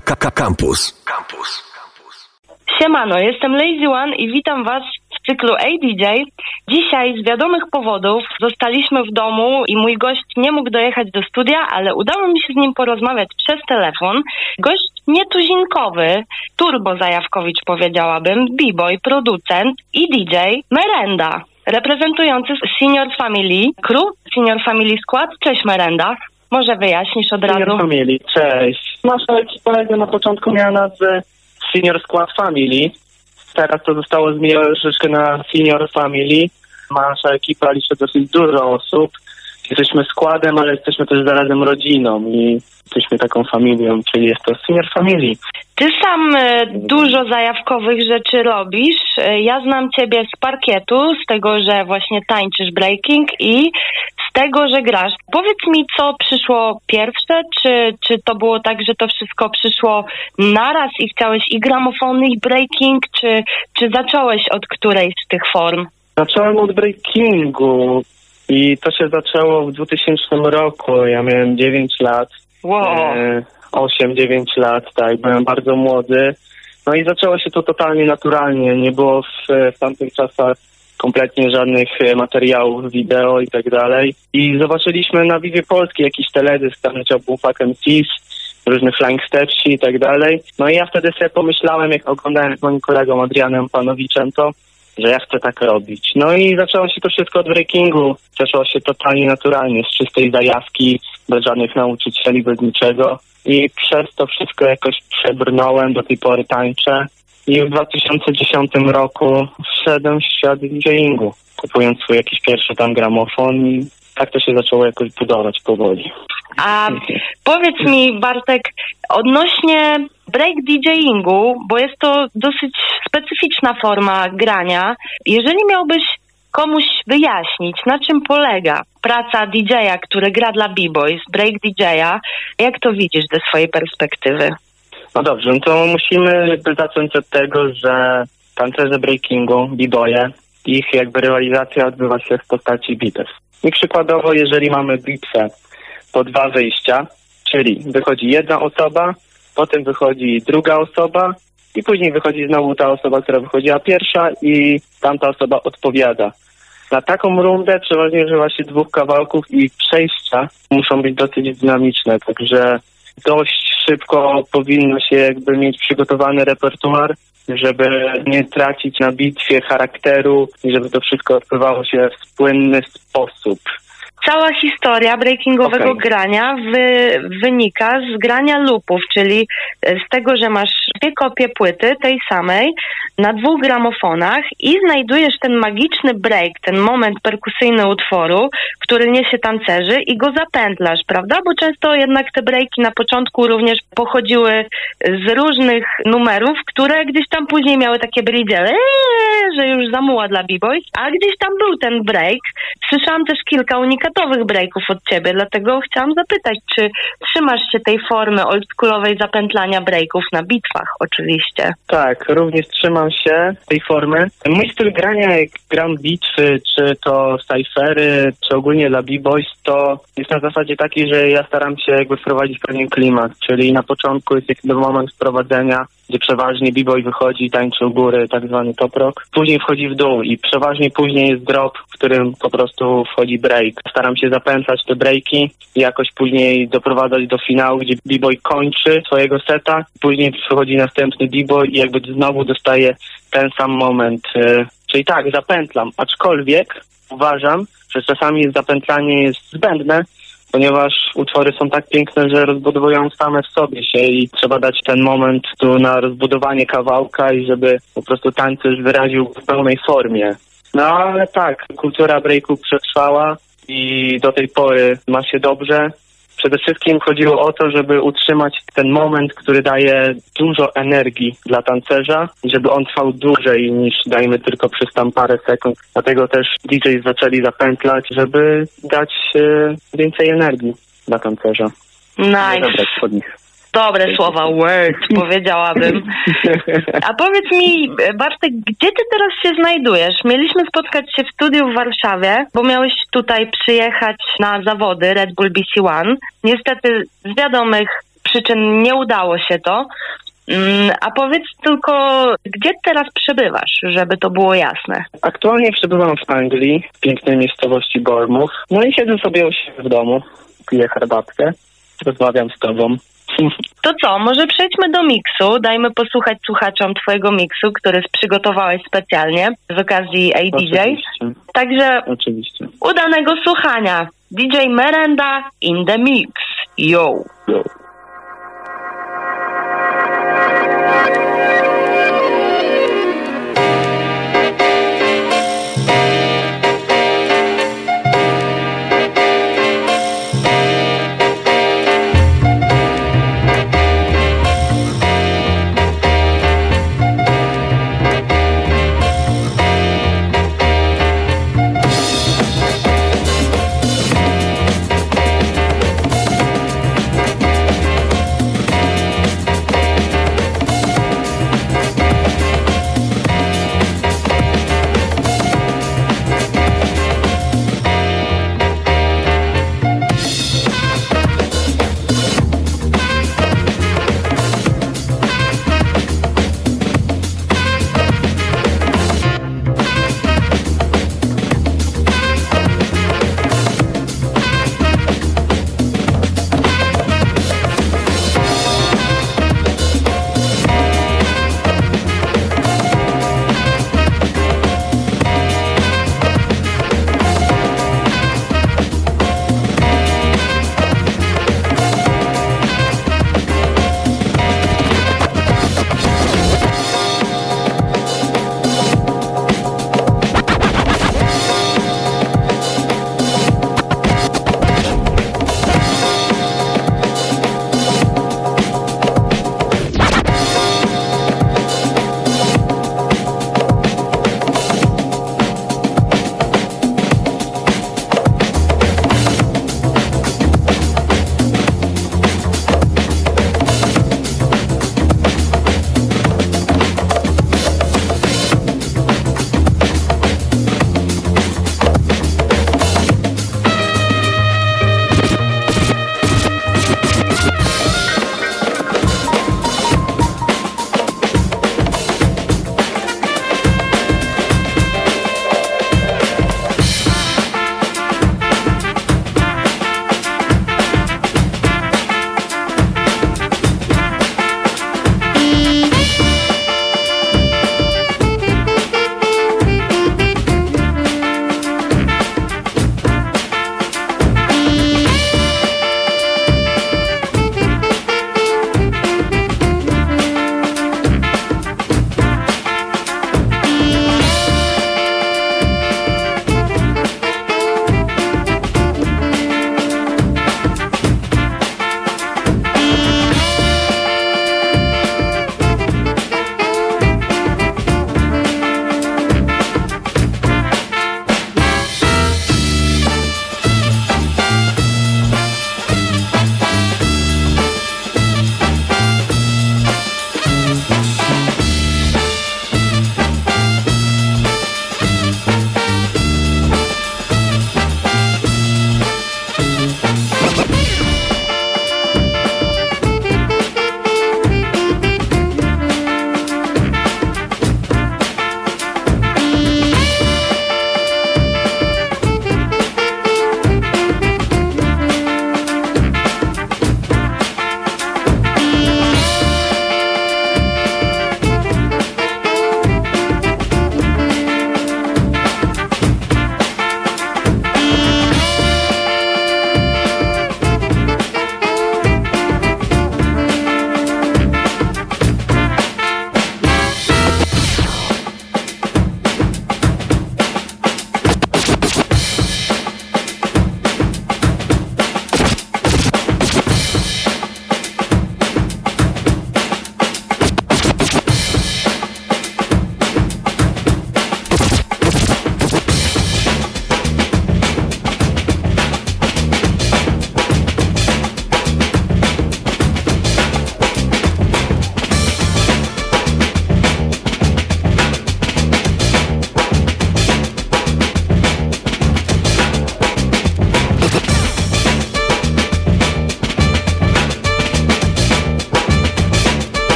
Campus. Campus. Siemano, jestem Lazy One i witam Was w cyklu ADJ. Dzisiaj z wiadomych powodów zostaliśmy w domu i mój gość nie mógł dojechać do studia, ale udało mi się z nim porozmawiać przez telefon. Gość nietuzinkowy, turbo zajawkowicz powiedziałabym, b-boy, producent i DJ Merenda, reprezentujący Senior Family Crew, Senior Family Skład. Cześć Merenda. Może wyjaśnisz od Senior razu? Family, cześć. Nasza ekipa na początku miała nazwę Senior Squad Family. Teraz to zostało zmienione troszeczkę na Senior Family. Nasza ekipa liczy dosyć dużo osób. Jesteśmy składem, ale jesteśmy też zarazem rodziną i jesteśmy taką familią, czyli jest to Senior Family. Ty sam e, dużo zajawkowych rzeczy robisz. E, Ja znam ciebie z parkietu, z tego, że właśnie tańczysz breaking i tego, że grasz. Powiedz mi, co przyszło pierwsze? Czy, czy to było tak, że to wszystko przyszło naraz i chciałeś i gramofony, i breaking, czy, czy zacząłeś od którejś z tych form? Zacząłem od breakingu i to się zaczęło w 2000 roku. Ja miałem 9 lat. Wow. E, 8-9 lat, tak, byłem bardzo młody. No i zaczęło się to totalnie naturalnie. Nie było w, w tamtych czasach kompletnie żadnych e, materiałów wideo i tak dalej. I zobaczyliśmy na Vivie Polskiej jakiś teledysk, tam leciał był Fuck MCs, różnych Flying Stepsi i tak dalej. No i ja wtedy sobie pomyślałem, jak oglądałem z moim kolegą Adrianem Panowiczem to, że ja chcę tak robić. No i zaczęło się to wszystko od breakingu. Zaczęło się totalnie naturalnie, z czystej zajawki, bez żadnych nauczycieli, bez niczego. I przez to wszystko jakoś przebrnąłem, do tej pory tańczę. I w 2010 roku wszedłem w świat DJingu, kupując swój jakiś pierwszy tam gramofon i tak to się zaczęło jakoś budować powoli. A powiedz mi, Bartek, odnośnie break DJingu, bo jest to dosyć specyficzna forma grania. Jeżeli miałbyś komuś wyjaśnić, na czym polega praca DJ-a, który gra dla B-Boys, break DJ-a, jak to widzisz ze swojej perspektywy? No dobrze, no to musimy jakby zacząć od tego, że tancerze breakingu, b-boye, ich jakby rywalizacja odbywa się w postaci bitew. I przykładowo, jeżeli mamy bitwę po dwa wyjścia, czyli wychodzi jedna osoba, potem wychodzi druga osoba i później wychodzi znowu ta osoba, która wychodziła pierwsza i tamta osoba odpowiada. Na taką rundę przeważnie używa się dwóch kawałków i przejścia muszą być dosyć dynamiczne, także dość szybko powinno się jakby mieć przygotowany repertuar, żeby nie tracić na bitwie charakteru i żeby to wszystko odbywało się w płynny sposób. Cała historia breakingowego Okej. grania wy, wynika z grania lupów, czyli z tego, że masz dwie kopie płyty tej samej na dwóch gramofonach i znajdujesz ten magiczny break, ten moment perkusyjny utworu, który niesie tancerzy i go zapętlasz, prawda? Bo często jednak te breaki na początku również pochodziły z różnych numerów, które gdzieś tam później miały takie bridge, że już zamuła dla b-boys, a gdzieś tam był ten break. Słyszałam też kilka unikatowych breaków od ciebie, dlatego chciałam zapytać, czy trzymasz się tej formy oldschoolowej zapętlania breaków na bitwach oczywiście? Tak, również trzymam się tej formy. Mój styl grania, jak gram bitwy, czy to cyphery, czy ogólnie dla b-boys, to jest na zasadzie taki, że ja staram się jakby wprowadzić pewien klimat, czyli na początku jest jakby moment wprowadzenia, gdzie przeważnie b-boy wychodzi i tańczy u góry, tak zwany top rock. Później wchodzi w dół i przeważnie później jest drop, w którym po prostu wchodzi break. Staram się zapętlać te breaki i jakoś później doprowadzać do finału, gdzie b-boy kończy swojego seta, później przychodzi następny b-boy i jakby znowu dostaje ten sam moment. y, Czyli tak, zapętlam, aczkolwiek uważam, że czasami zapętlanie jest zbędne, ponieważ utwory są tak piękne, że rozbudowują same w sobie się i trzeba dać ten moment tu na rozbudowanie kawałka i żeby po prostu tańcerz wyraził w pełnej formie. No ale tak, kultura breaku przetrwała i do tej pory ma się dobrze. Przede wszystkim chodziło o to, żeby utrzymać ten moment, który daje dużo energii dla tancerza, żeby on trwał dłużej niż dajmy tylko przez tam parę sekund. Dlatego też DJ zaczęli zapętlać, żeby dać e, więcej energii dla tancerza. Nie Nice. zabrać od nich. Dobre słowa, word, powiedziałabym. A powiedz mi, Bartek, gdzie ty teraz się znajdujesz? Mieliśmy spotkać się w studiu w Warszawie, bo miałeś tutaj przyjechać na zawody Red Bull BC One. Niestety z wiadomych przyczyn nie udało się to. Mm, a powiedz tylko, gdzie teraz przebywasz, żeby to było jasne? Aktualnie przebywam w Anglii, w pięknej miejscowości Bournemouth. No i siedzę sobie u siebie w domu, piję herbatkę, rozmawiam z tobą. To co, może przejdźmy do miksu. Dajmy posłuchać słuchaczom twojego miksu, który przygotowałeś specjalnie z okazji ADJ. Oczywiście. Także Oczywiście. udanego słuchania. DJ Merenda in the mix. Yo. Yo.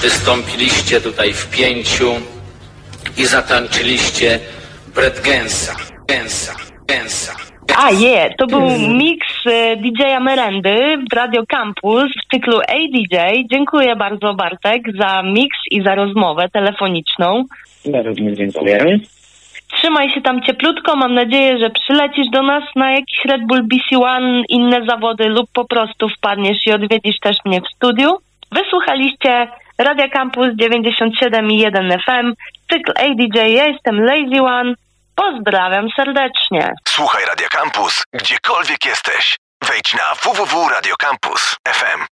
Wystąpiliście tutaj w pięciu i zatańczyliście Brett Gensa, Gensa, Gensa. A je, to był miks e, DJ-a Merendy w Radio Campus w cyklu ADJ. Dziękuję bardzo Bartek za miks i za rozmowę telefoniczną. Ja również dziękuję. Trzymaj się tam cieplutko. Mam nadzieję, że przylecisz do nas na jakiś Red Bull BC One, inne zawody lub po prostu wpadniesz i odwiedzisz też mnie w studiu. Wysłuchaliście Radia Campus 97,1 FM, cykl ADJ. Ja jestem Lazy One. Pozdrawiam serdecznie. Słuchaj Radio Campus, gdziekolwiek jesteś. Wejdź na www.radiocampus.fm.